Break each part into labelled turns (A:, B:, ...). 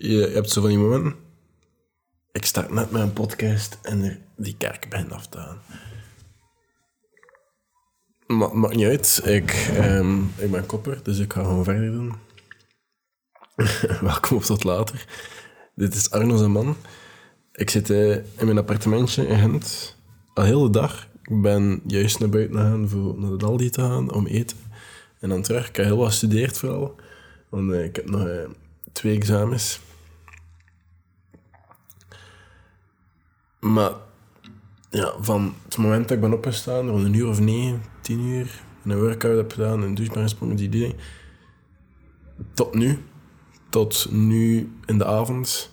A: Je, hebt zo van die momenten. Ik start net een podcast en er, die kerk begint af te gaan. Ma maakt niet uit. Ik, ehm, ik ben kopper, dus ik ga gewoon verder doen. Welkom op tot later. Dit is Arno zijn man. Ik zit eh, in mijn appartementje in Gent. Al heel de dag. Ik ben juist naar buiten gegaan voor naar de Aldi te gaan om eten. En dan terug. Ik heb heel wat gestudeerd vooral. Want eh, ik heb nog eh, twee examens. Maar ja, van het moment dat ik ben opgestaan, rond een uur of negen, tien uur, en een workout heb gedaan, een douche ben gesprongen, die dingen, tot nu, tot nu in de avond,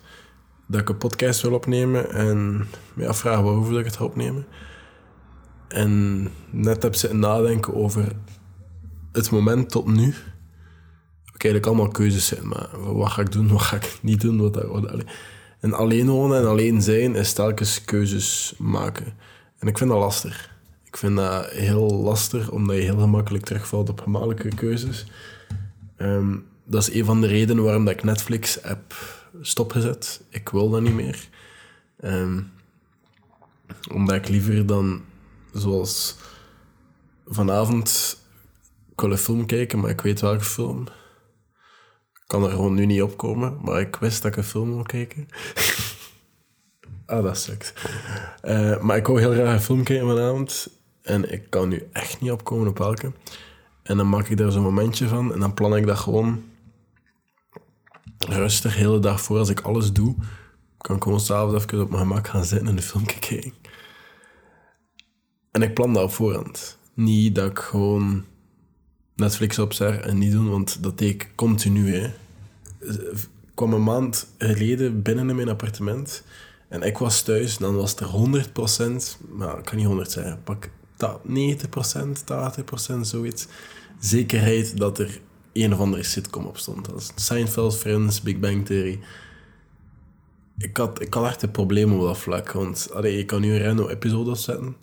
A: dat ik een podcast wil opnemen en me afvragen waarover ik het ga opnemen. En net heb zitten nadenken over het moment tot nu. Ik eigenlijk allemaal keuzes zijn, maar wat ga ik doen, wat ga ik niet doen, wat, wat, allee. En alleen wonen en alleen zijn is telkens keuzes maken. En ik vind dat lastig. Ik vind dat heel lastig, omdat je heel gemakkelijk terugvalt op gemakkelijke keuzes. Ehm, dat is een van de redenen waarom dat ik Netflix heb stopgezet. Ik wil dat niet meer. Ehm, omdat ik liever dan, zoals vanavond, ik wil een film kijken, maar ik weet welke film kan er gewoon nu niet opkomen, maar ik wist dat ik een film wil kijken. ah, dat sukt. Uh, maar ik wou heel graag een film kijken vanavond. En ik kan nu echt niet opkomen op welke. En dan maak ik daar zo'n momentje van. En dan plan ik dat gewoon rustig, de hele dag voor. Als ik alles doe, kan ik gewoon s'avonds even op mijn gemak gaan zitten en een film kijken. En ik plan dat op voorhand. Niet dat ik gewoon Netflix opzeg en niet doen, want dat deed ik continu. Hè. Ik kwam een maand geleden binnen in mijn appartement en ik was thuis, dan was er 100%, maar ik kan niet 100 zeggen, pak 90%, 80%, zoiets, zekerheid dat er een of andere sitcom op stond. Dat Seinfeld, Friends, Big Bang Theory. Ik had, ik had echt een probleem op dat vlak, want allee, je kan nu een random episode opzetten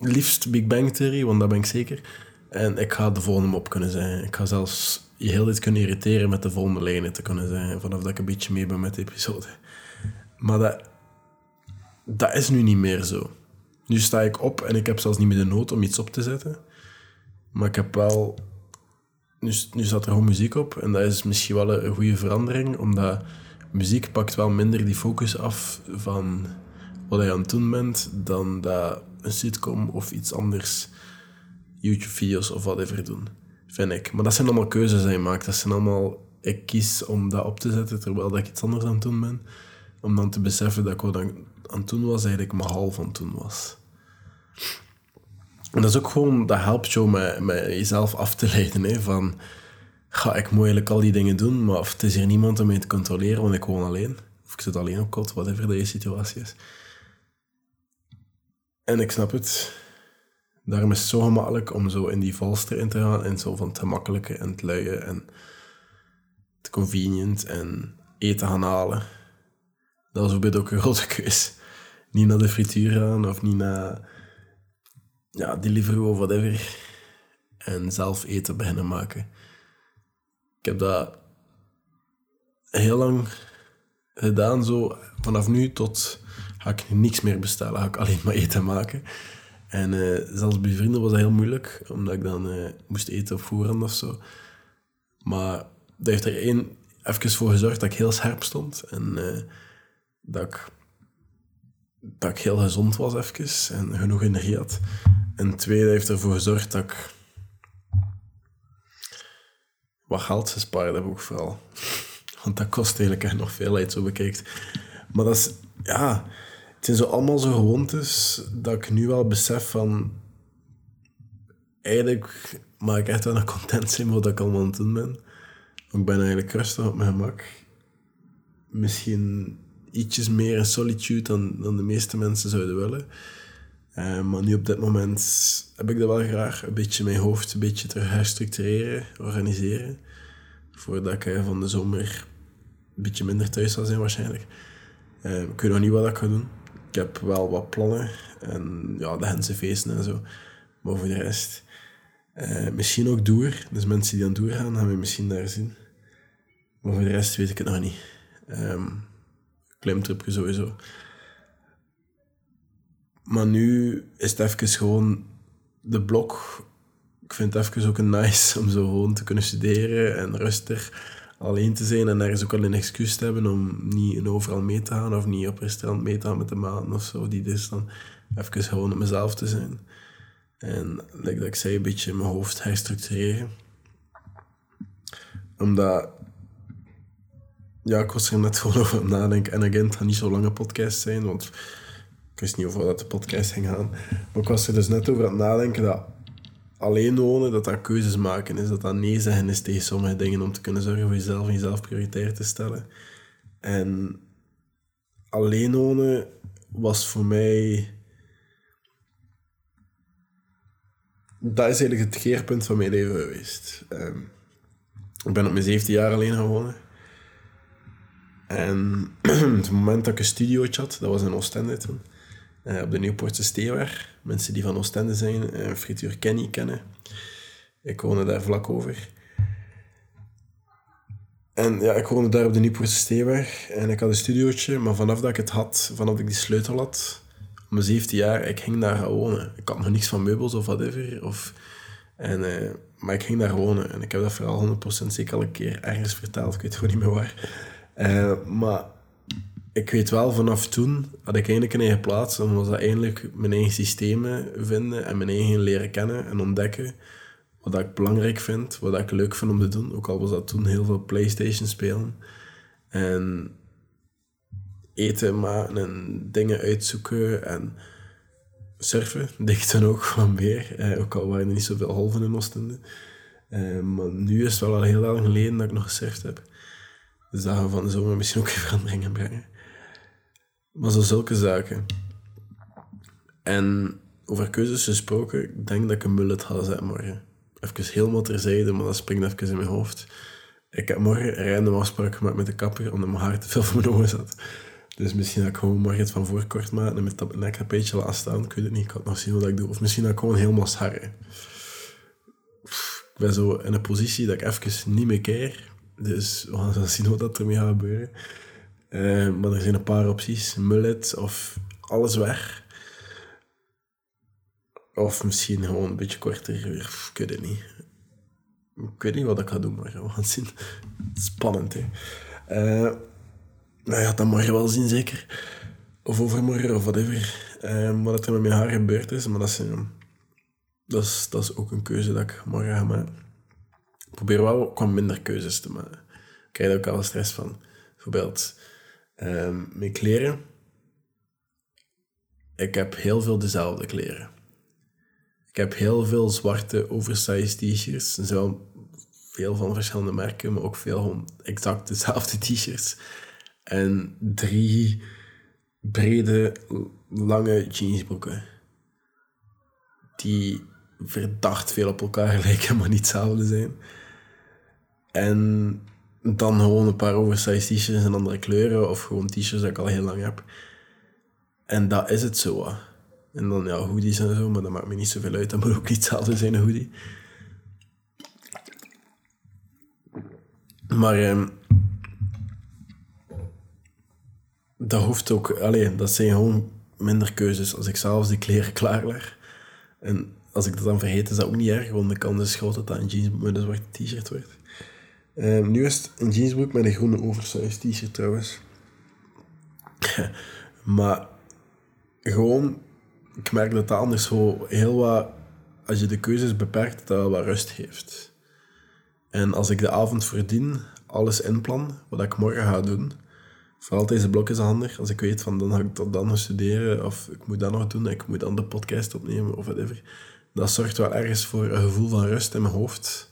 A: liefst Big Bang Theory, want dat ben ik zeker. En ik ga de volgende op kunnen zijn. Ik ga zelfs je heel dit kunnen irriteren met de volgende lijnen te kunnen zijn. Vanaf dat ik een beetje mee ben met de episode. Maar dat, dat is nu niet meer zo. Nu sta ik op en ik heb zelfs niet meer de nood om iets op te zetten. Maar ik heb wel... Nu, nu staat er gewoon muziek op. En dat is misschien wel een goede verandering. Omdat muziek pakt wel minder die focus af van wat je aan het doen bent. Dan dat een sitcom of iets anders, YouTube-video's of whatever doen, vind ik. Maar dat zijn allemaal keuzes die je maakt. Dat zijn allemaal, ik kies om dat op te zetten terwijl dat ik iets anders aan het doen ben. Om dan te beseffen dat ik wat aan het doen was, eigenlijk maar half aan het doen was. En dat is ook gewoon, dat helpt jou met, met jezelf af te leiden. Hè, van, ga ik moeilijk al die dingen doen, maar of het is hier niemand om mij te controleren, want ik woon alleen. Of ik zit alleen op kot, whatever de situatie is. En ik snap het. Daarom is het zo gemakkelijk om zo in die valster in te gaan. En zo van het gemakkelijke en het luie en het convenient en eten gaan halen. Dat was bijvoorbeeld ook een grote keus. Niet naar de frituur gaan of niet naar ja, Deliveroo of whatever. En zelf eten beginnen maken. Ik heb dat heel lang gedaan, zo vanaf nu tot ga ik niks meer bestellen, ga ik alleen maar eten maken. En uh, zelfs bij vrienden was dat heel moeilijk, omdat ik dan uh, moest eten op voorhand of zo. Maar dat heeft er één even voor gezorgd dat ik heel scherp stond. En uh, dat, ik, dat ik heel gezond was even en genoeg energie had. En twee, dat heeft ervoor gezorgd dat ik wat geld gespaard heb ook vooral. Want dat kost eigenlijk echt nog veel, als je zo bekijkt. Maar dat is, ja, het zijn zo allemaal zo gewoontes dat ik nu wel besef van... Eigenlijk mag ik echt wel nog content zijn wat ik allemaal aan het doen ben. Ik ben eigenlijk rustig op mijn gemak. Misschien ietsjes meer in solitude dan, dan de meeste mensen zouden willen. Uh, maar nu op dit moment heb ik dat wel graag. Een beetje mijn hoofd een beetje terug herstructureren, organiseren. Voordat ik uh, van de zomer een beetje minder thuis zal zijn waarschijnlijk. Uh, ik weet nog niet wat ik ga doen ik heb wel wat plannen. En ja, de Hense feesten en zo. Maar voor de rest... Uh, misschien ook Doer. Dus mensen die aan Doer gaan, gaan we misschien daar zien. Maar voor de rest weet ik het nog niet. Um, klimtripje sowieso. Maar nu is het even gewoon de blok. Ik vind het even ook een nice om zo gewoon te kunnen studeren en rustig alleen te zijn en ergens ook al een excuus te hebben om niet overal mee te gaan of niet op restaurant mee te gaan met de maanden of zo. Die is dan even gewoon op mezelf te zijn. En like dat ik zei, een beetje mijn hoofd herstructureren. Omdat, ja, ik was er net gewoon over nadenken. En again, het gaat niet zo lange podcast zijn, want ik wist niet over dat de podcast ging gaan. Maar ik was er dus net over aan het nadenken dat alleen wonen, dat dat keuzes maken is. Dat dat nee zeggen is tegen sommige dingen om te kunnen zorgen voor jezelf en jezelf prioritair te stellen. En alleen wonen was voor mij... Dat is eigenlijk het keerpunt van mijn leven geweest. Ehm, ik ben op mijn 17 jaar alleen gaan wonen. En het moment dat ik een studiootje had, dat was in Oostende toen. Uh, op de Nieuwpoortse Steeweg. Mensen die van Oostende zijn, uh, frituur Kenny kennen. Ik woonde daar vlak over. En ja, ik woonde daar op de Nieuwpoortse Steeweg. En ik had een studiootje, maar vanaf dat ik het had, vanaf dat ik die sleutel had, op mijn 17 jaar, ik ging daar gaan wonen. Ik had nog niks van meubels of whatever. Of, en, uh, maar ik ging daar wonen. En ik heb dat vooral 100% zeker al een keer ergens verteld. Ik weet gewoon niet meer waar. maar ik weet wel, vanaf toen had ik eigenlijk een eigen plaats. En was dat eindelijk mijn eigen systemen vinden en mijn eigen leren kennen en ontdekken. Wat ik belangrijk vind, wat ik leuk vind om te doen. Ook al was dat toen heel veel PlayStation spelen. En eten maken en dingen uitzoeken en surfen. Deed dan ook gewoon meer. Eh, ook al waren er niet zoveel halven in Oostende. Eh, maar nu is het wel al heel lang geleden dat ik nog gesurfd heb. Dus dat gaan we van de zomer misschien ook weer veranderingen brengen. Maar zo zulke zaken. En over keuzes gesproken, ik denk dat ik een mullet ga zetten morgen. Even helemaal terzijde, maar dat springt even in mijn hoofd. Ik heb morgen een random afspraak gemaakt met de kapper, omdat mijn haar te veel voor mijn ogen zat. Dus misschien dat ik gewoon morgen het van voor kort maken en met dat beetje laat staan. Ik weet het niet, ik had nog zien wat ik doe. Of misschien dat ik gewoon helemaal scharren. Ik ben zo in een positie dat ik even niet meer keer. Dus we gaan zien wat dat ermee gaat gebeuren. Uh, maar er zijn een paar opties. Mullet of alles weg. Of misschien gewoon een beetje korter. Ik weet het niet. Ik weet niet wat ik ga doen, maar we gaan zien. Spannend, hè. Uh, nou ja, dat mag je wel zien, zeker. Of overmorgen, of whatever. Uh, wat er met mijn haar gebeurd is. Maar dat is, dat, is, dat is ook een keuze dat ik morgen ga maken. Ik probeer wel wat minder keuzes te maken. Ik krijg er ook al stress van. Bijvoorbeeld Um, mijn kleren. Ik heb heel veel dezelfde kleren. Ik heb heel veel zwarte oversized t-shirts. Zijn veel van verschillende merken, maar ook veel exact dezelfde t-shirts. En drie brede, lange jeansbroeken. Die verdacht veel op elkaar lijken, maar niet hetzelfde zijn. En dan gewoon een paar oversized t-shirts in andere kleuren of gewoon t-shirts dat ik al heel lang heb. En dat is het zo. En dan ja, hoodies en zo, maar dat maakt me niet zoveel uit. Dat moet ook niet hetzelfde zijn, een hoodie. Maar eh, dat hoeft ook, alleen dat zijn gewoon minder keuzes. Als ik zelfs die kleren klaarleg en als ik dat dan vergeet, is dat ook niet erg, want de kans is groot dat dat een jeans met een zwarte t-shirt wordt. Um, nu is het een jeansbroek met een groene oversized t-shirt trouwens. maar gewoon, ik merk dat dat anders zo heel wat, als je de keuzes beperkt, dat wel wat rust geeft. En als ik de avond verdien, alles inplan, wat ik morgen ga doen, vooral deze blok is handig. Als ik weet van dan ga ik dat dan nog studeren, of ik moet dat nog doen, ik moet dan de podcast opnemen, of whatever. Dat zorgt wel ergens voor een gevoel van rust in mijn hoofd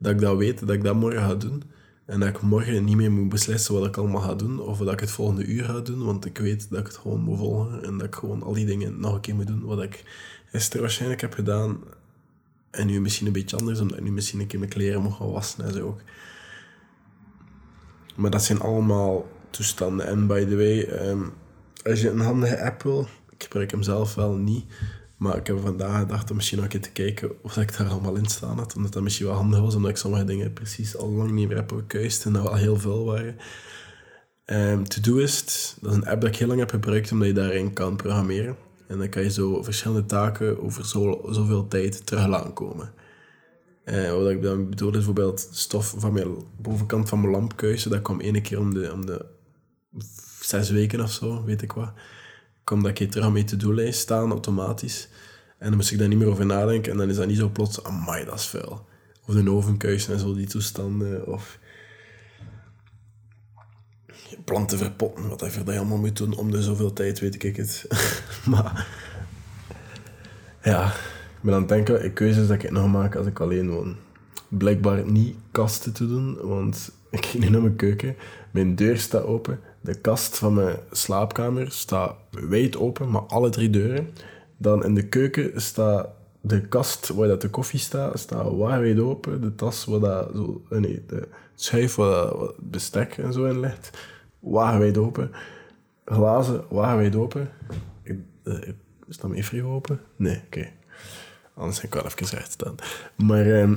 A: dat ik dat weet, dat ik dat morgen ga doen. En dat ik morgen niet meer moet beslissen wat ik allemaal ga doen. Of dat ik het volgende uur ga doen. Want ik weet dat ik het gewoon moet volgen. En dat ik gewoon al die dingen nog een keer moet doen. Wat ik gisteren waarschijnlijk heb gedaan. En nu misschien een beetje anders. Omdat ik nu misschien een keer mijn kleren moet gaan wassen en zo ook. Maar dat zijn allemaal toestanden. En by the way, um, als je een handige app wil... Ik gebruik hem zelf wel niet. Maar ik heb vandaag gedacht om misschien een keer te kijken of ik daar allemaal in staan had. Omdat dat misschien wel handig was, omdat ik sommige dingen precies al lang niet meer heb gekuist en dat wel heel veel waren. Um, Todoist, dat is een app dat ik heel lang heb gebruikt omdat je daarin kan programmeren. En dan kan je zo verschillende taken over zo, zoveel tijd terug laten komen. Uh, wat ik dan bedoel is bijvoorbeeld stof van mijn bovenkant van mijn lampkuisen. Dat kwam één keer om de, om de zes weken of zo, weet ik wat. Kom dat keer terug aan mijn to-do-lijst staan, automatisch. En dan moest ik daar niet meer over nadenken. En dan is dat niet zo plots, amai, dat is vuil. Of de ovenkuisen en zo, die toestanden. Of planten verpotten, wat je allemaal moet doen om de zoveel tijd, weet ik het. maar ja, ik ben aan het denken, keuzes dat ik nog maak als ik alleen woon. Blijkbaar niet kasten te doen, want ik ging nu naar mijn keuken. Mijn deur staat open. De kast van mijn slaapkamer staat wijd open, maar alle drie deuren. Dan in de keuken staat de kast waar dat de koffie staat, staat wijd open. De tas waar dat zo, nee, de schuif waar dat bestek en zo in ligt, wijd open. Glazen wijd open. Eh, is dat mijn frigo open? Nee, oké. Anders heb ik wel even recht staan. Maar uh,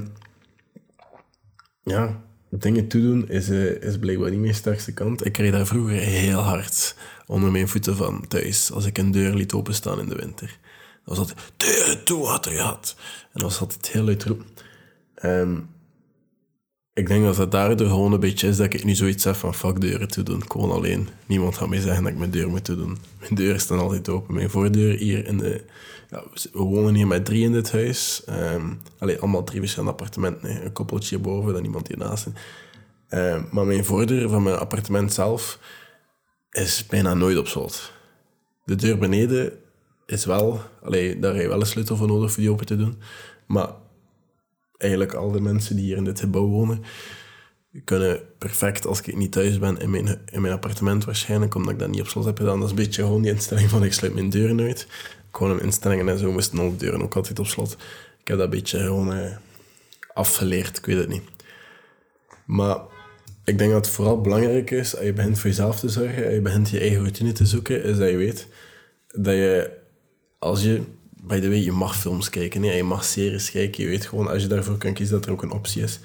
A: ja, dingen toedoen is, uh, is blijkbaar niet mijn sterkste kant. Ik kreeg daar vroeger heel hard onder mijn voeten van thuis. Als ik een deur liet openstaan in de winter. Dan was altijd, deur toe had er gehad. En dan was altijd heel luid ik denk dat het daardoor gewoon een beetje is dat ik nu zoiets heb van fuck deuren te doen. Gewoon alleen. Niemand gaat mij zeggen dat ik mijn deur moet doen. Mijn deur staan altijd open. Mijn voordeur hier in de... Ja, we wonen hier met drie in dit huis. Um, allee, allemaal drie verschillende appartementen. Een koppeltje boven, dan iemand hiernaast. Um, maar mijn voordeur van mijn appartement zelf is bijna nooit op slot. De deur beneden is wel... Allee, daar heb je wel een sleutel voor nodig voor die open te doen. Maar eigenlijk al de mensen die hier in dit gebouw wonen, kunnen perfect, als ik niet thuis ben, in mijn, in mijn appartement waarschijnlijk, omdat ik dat niet op slot heb gedaan. Dat is een beetje gewoon die instelling van ik sluit mijn deuren nooit. Gewoon instellingen en zo moesten de deuren ook altijd op slot. Ik heb dat een beetje gewoon eh, afgeleerd, ik weet het niet. Maar ik denk dat het vooral belangrijk is, als je begint voor jezelf te zorgen, als je begint je eigen routine te zoeken, is dat je weet dat je, als je by the way, je mag films kijken, nee, je mag series kijken. Je weet gewoon, als je daarvoor kan kiezen, dat er ook een optie is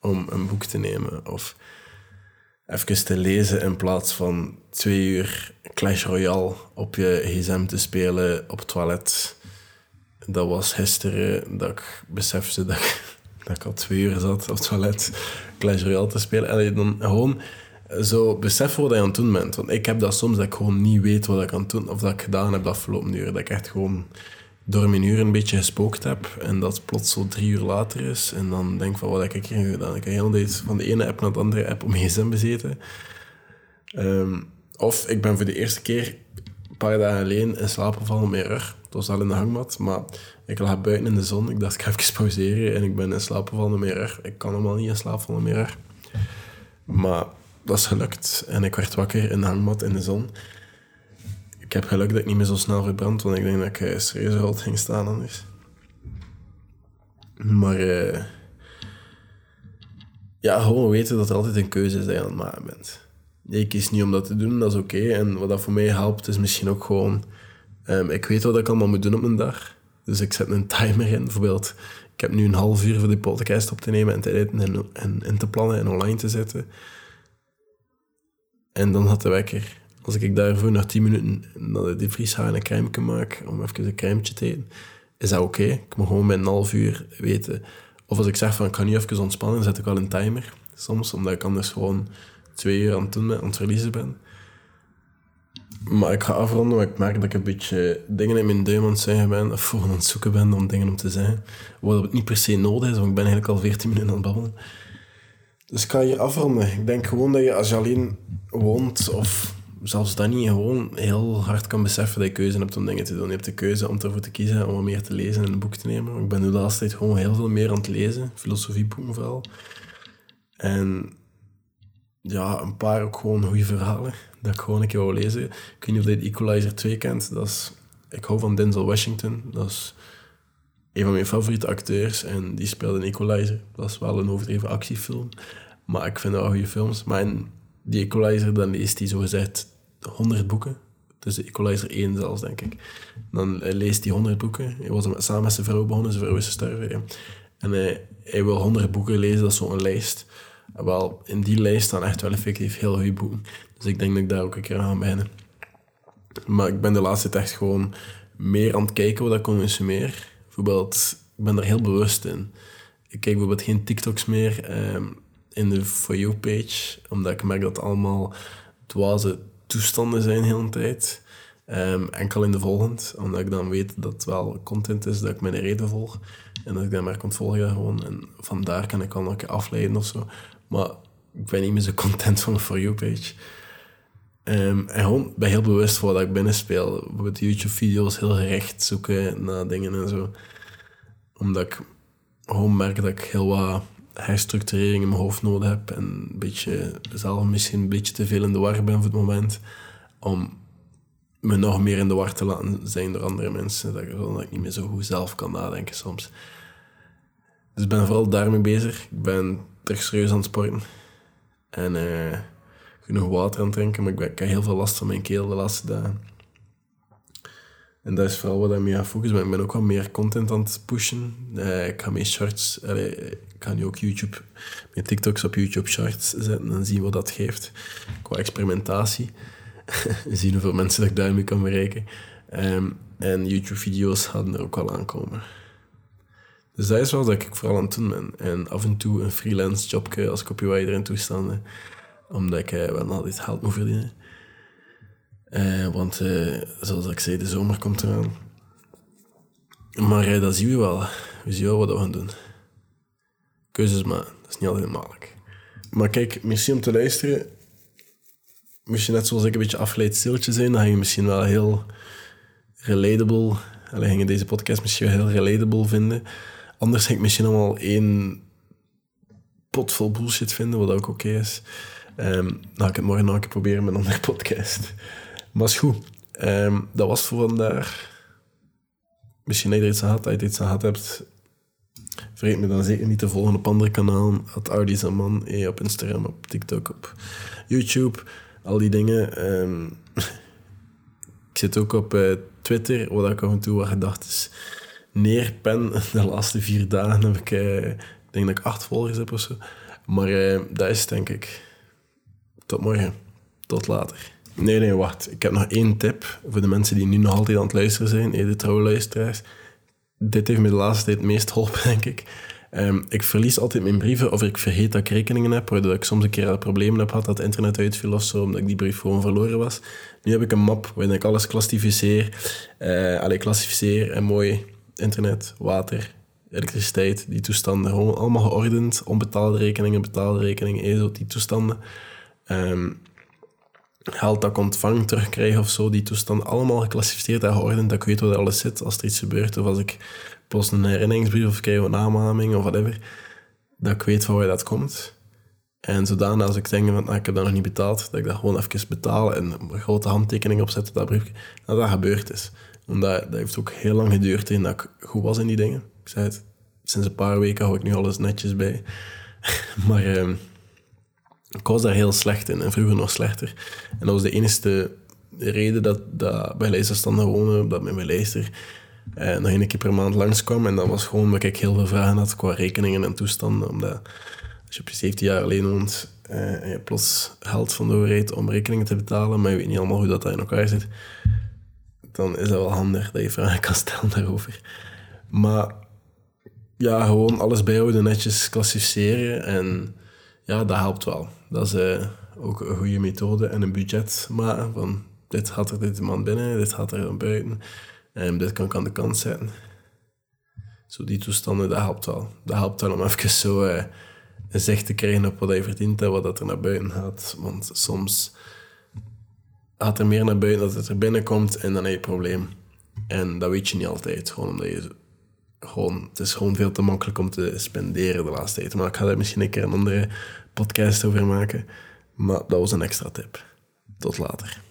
A: om een boek te nemen. Of even te lezen in plaats van twee uur Clash Royale op je gsm te spelen op het toilet. Dat was gisteren dat ik besefte dat ik, dat ik al twee uur zat op het toilet Clash Royale te spelen. En dan gewoon zo beseffen wat je aan het doen bent. Want ik heb dat soms dat ik gewoon niet weet wat ik aan het doen of dat ik gedaan heb de afgelopen uren. Dat ik echt gewoon door mijn uur een beetje gespookt heb en dat plots zo drie uur later is. En dan denk van, wat heb ik hier gedaan? Ik heb heel tijd van de ene app naar de andere app om gsm bezeten. Ehm, of ik ben voor de eerste keer een paar dagen alleen in slaap gevallen op mijn rug. Het was al in de hangmat, maar ik lag buiten in de zon. Ik dacht, ik ga even pauzeren en ik ben in slaap gevallen op mijn rug. Ik kan helemaal niet in slaap vallen op mijn rug. Maar dat is gelukt en ik werd wakker in de hangmat in de zon heb geluk dat ik niet meer zo snel verbrand, want ik denk dat ik uh, serieus rood ging staan anders. Maar uh, ja, gewoon weten dat er altijd een keuze is dat je aan het maken bent. Je kiest niet om dat te doen, dat is oké. En wat dat voor mij helpt, is misschien ook gewoon... Um, ik weet wat ik allemaal moet doen op een dag. Dus ik zet een timer in. Bijvoorbeeld, ik heb nu een half uur voor de podcast op te nemen en te en, en in te plannen en online te zetten. En dan had de wekker als ik daarvoor nog 10 minuten naar de vries ga en een crème maak, om even een crème te eten, is dat oké. Ik moet gewoon bij een half uur weten. Of als ik zeg van ik ga nu even ontspannen, zet ik wel een timer. Soms, omdat ik anders gewoon twee uur aan het doen ben, aan het verliezen ben. Maar ik ga afronden, want ik merk dat ik een beetje dingen in mijn duim aan het zeggen ben, of gewoon aan het zoeken ben om dingen om te zeggen. Wat het niet per se nodig is, want ik ben eigenlijk al 14 minuten aan het babbelen. Dus ik ga je afronden. Ik denk gewoon dat je als je alleen woont of zelfs dat niet gewoon heel hard kan beseffen dat je keuze hebt om dingen te doen. Je hebt de keuze om ervoor te kiezen om wat meer te lezen en een boek te nemen. Ik ben nu de laatste tijd gewoon heel veel meer aan het lezen, filosofieboeken vooral. En ja, een paar ook gewoon goede verhalen, dat ik gewoon een keer wou lezen. Ik weet niet of je Equalizer 2 kent. Dat is, ik hou van Denzel Washington. Dat is een van mijn favoriete acteurs en die speelde in Equalizer. Dat is wel een overdreven actiefilm, maar ik vind dat wel goede films. Maar die Equalizer, dan leest hij zogezegd 100 boeken. Dus de Equalizer 1 zelfs, denk ik. Dan hij leest hij 100 boeken. Hij was samen met zijn vrouw begonnen, zijn vrouw is sterven. En hij, hij wil 100 boeken lezen, dat is zo'n lijst. Wel, in die lijst staan echt wel effectief heel goede boeken. Dus ik denk dat ik daar ook een keer aan ga beginnen. Maar ik ben de laatste tijd echt gewoon meer aan het kijken wat ik consumeer. Bijvoorbeeld, ik ben er heel bewust in. Ik kijk bijvoorbeeld geen TikToks meer ehm, in de For You-page, omdat ik merk dat allemaal dwaze toestanden zijn de hele tijd. Um, enkel in de volgende, omdat ik dan weet dat het wel content is dat ik mijn reden volg. En dat ik dan maar kan volgen gewoon. En vandaar kan ik al nog afleiden of zo. Maar ik ben niet meer zo content van de For You-page. Um, en gewoon ben heel bewust voor wat ik binnenspeel. Bijvoorbeeld YouTube-video's heel gerecht zoeken naar dingen en zo. Omdat ik gewoon merk dat ik heel wat herstructurering in mijn hoofd nodig heb. En een beetje, zelf misschien een beetje te veel in de war ben voor het moment. Om me nog meer in de war te laten zijn door andere mensen. Dat ik, dat ik niet meer zo goed zelf kan nadenken soms. Dus ik ben vooral daarmee bezig. Ik ben terug serieus aan het sporten. En uh, genoeg water aan het drinken, maar ik, ben, ik heb heel veel last van mijn keel de laatste dagen. En dat is vooral wat ik mee aan focus ben. Ik ben ook wel meer content aan het pushen. Uh, ik ga meer shorts... ik ga nu ook YouTube... Mijn TikToks op YouTube shorts zetten en zien wat dat geeft. Qua experimentatie. zien hoeveel mensen dat ik daarmee kan bereiken. Um, en YouTube-video's gaan er ook wel aankomen. Dus dat is wel dat ik vooral aan het doen ben. En af en toe een freelance jobje als copywriter in toestanden. Omdat ik uh, wel altijd geld moet verdienen. Uh, want uh, zoals ik zei, de zomer komt eraan. Maar uh, dat zien we wel. We zien wel wat we gaan doen. Keuzes maar, dat is niet altijd makkelijk. Maar kijk, misschien om te luisteren. Misschien net zoals ik een beetje afgeleid stiltje zijn, dan ga je misschien wel heel relatable. Alleen ging je deze podcast misschien wel heel relatable vinden. Anders ga ik misschien allemaal één pot vol bullshit vinden, wat ook oké is. Um, dan ga ik het morgen nog een keer proberen met een andere podcast. Maar is goed. Ehm, dat was voor vandaag. Misschien dat je er iets aan had, dat je iets aan had hebt. Vergeet me dan zeker niet te volgen op andere kanalen. At Ardizaman, eh, op Instagram, op TikTok, op YouTube. Al die dingen. Ehm, ik zit ook op uh, Twitter, wat ik af en toe wat gedacht is. Neerpen, de laatste vier dagen heb ik, uh, ik denk dat ik acht volgers heb of zo. Maar dat is denk ik. Tot morgen. Tot later. Nee, nee, wacht. Ik heb nog één tip voor de mensen die nu nog altijd aan het luisteren zijn, de trouwe luisteraars. Dit heeft me de laatste tijd het meest geholpen, denk ik. Um, ik verlies altijd mijn brieven of ik vergeet dat ik rekeningen heb, waardoor ik soms een keer problemen heb gehad dat het internet uitviel of zo, omdat ik die brief gewoon verloren was. Nu heb ik een map waarin ik alles klassificeer. Uh, allee, klassificeer en mooi internet, water, elektriciteit, die toestanden. Gewoon allemaal geordend. Onbetaalde rekeningen, betaalde rekeningen, EZO, die toestanden. Um, geld dat ik ontvang terugkrijg of zo, die toestand allemaal geclassificeerd en geordend, dat ik weet waar alles zit als er iets gebeurt. Of als ik post een herinneringsbrief of krijg een aanmaning of whatever, dat ik weet van waar dat komt. En zodanig als ik denk, van, nou, ik heb dat nog niet betaald, dat ik dat gewoon even betaal en een grote handtekening opzet dat briefje, dat dat gebeurd is. Omdat dat heeft ook heel lang geduurd in dat ik goed was in die dingen. Ik zei het, sinds een paar weken hou ik nu alles netjes bij. maar... Uh, ik was daar heel slecht in en vroeger nog slechter. En dat was de enige reden dat, dat bij lijsterstanden wonen, dat mijn lijster eh, nog één keer per maand langskwam. En dat was gewoon omdat ik heel veel vragen had qua rekeningen en toestanden. Omdat als je op je 17 jaar alleen woont eh, en je plots geld van de overheid om rekeningen te betalen, maar je weet niet allemaal hoe dat in elkaar zit, dan is dat wel handig dat je vragen kan stellen daarover. Maar ja, gewoon alles bijhouden, netjes klassificeren en ja, dat helpt wel. Dat is uh, ook een goede methode en een budget maken van dit gaat er dit man binnen, dit gaat er dan buiten en dit kan ik aan de kant zetten. Zo die toestanden, dat helpt wel. Dat helpt wel om even zo uh, een zicht te krijgen op wat je verdient en wat dat er naar buiten gaat. Want soms gaat er meer naar buiten dat het er binnenkomt en dan heb je een probleem. En dat weet je niet altijd, gewoon omdat je het is gewoon veel te makkelijk om te spenderen de laatste tijd. Maar ik ga daar misschien een keer een andere podcast over maken. Maar dat was een extra tip. Tot later.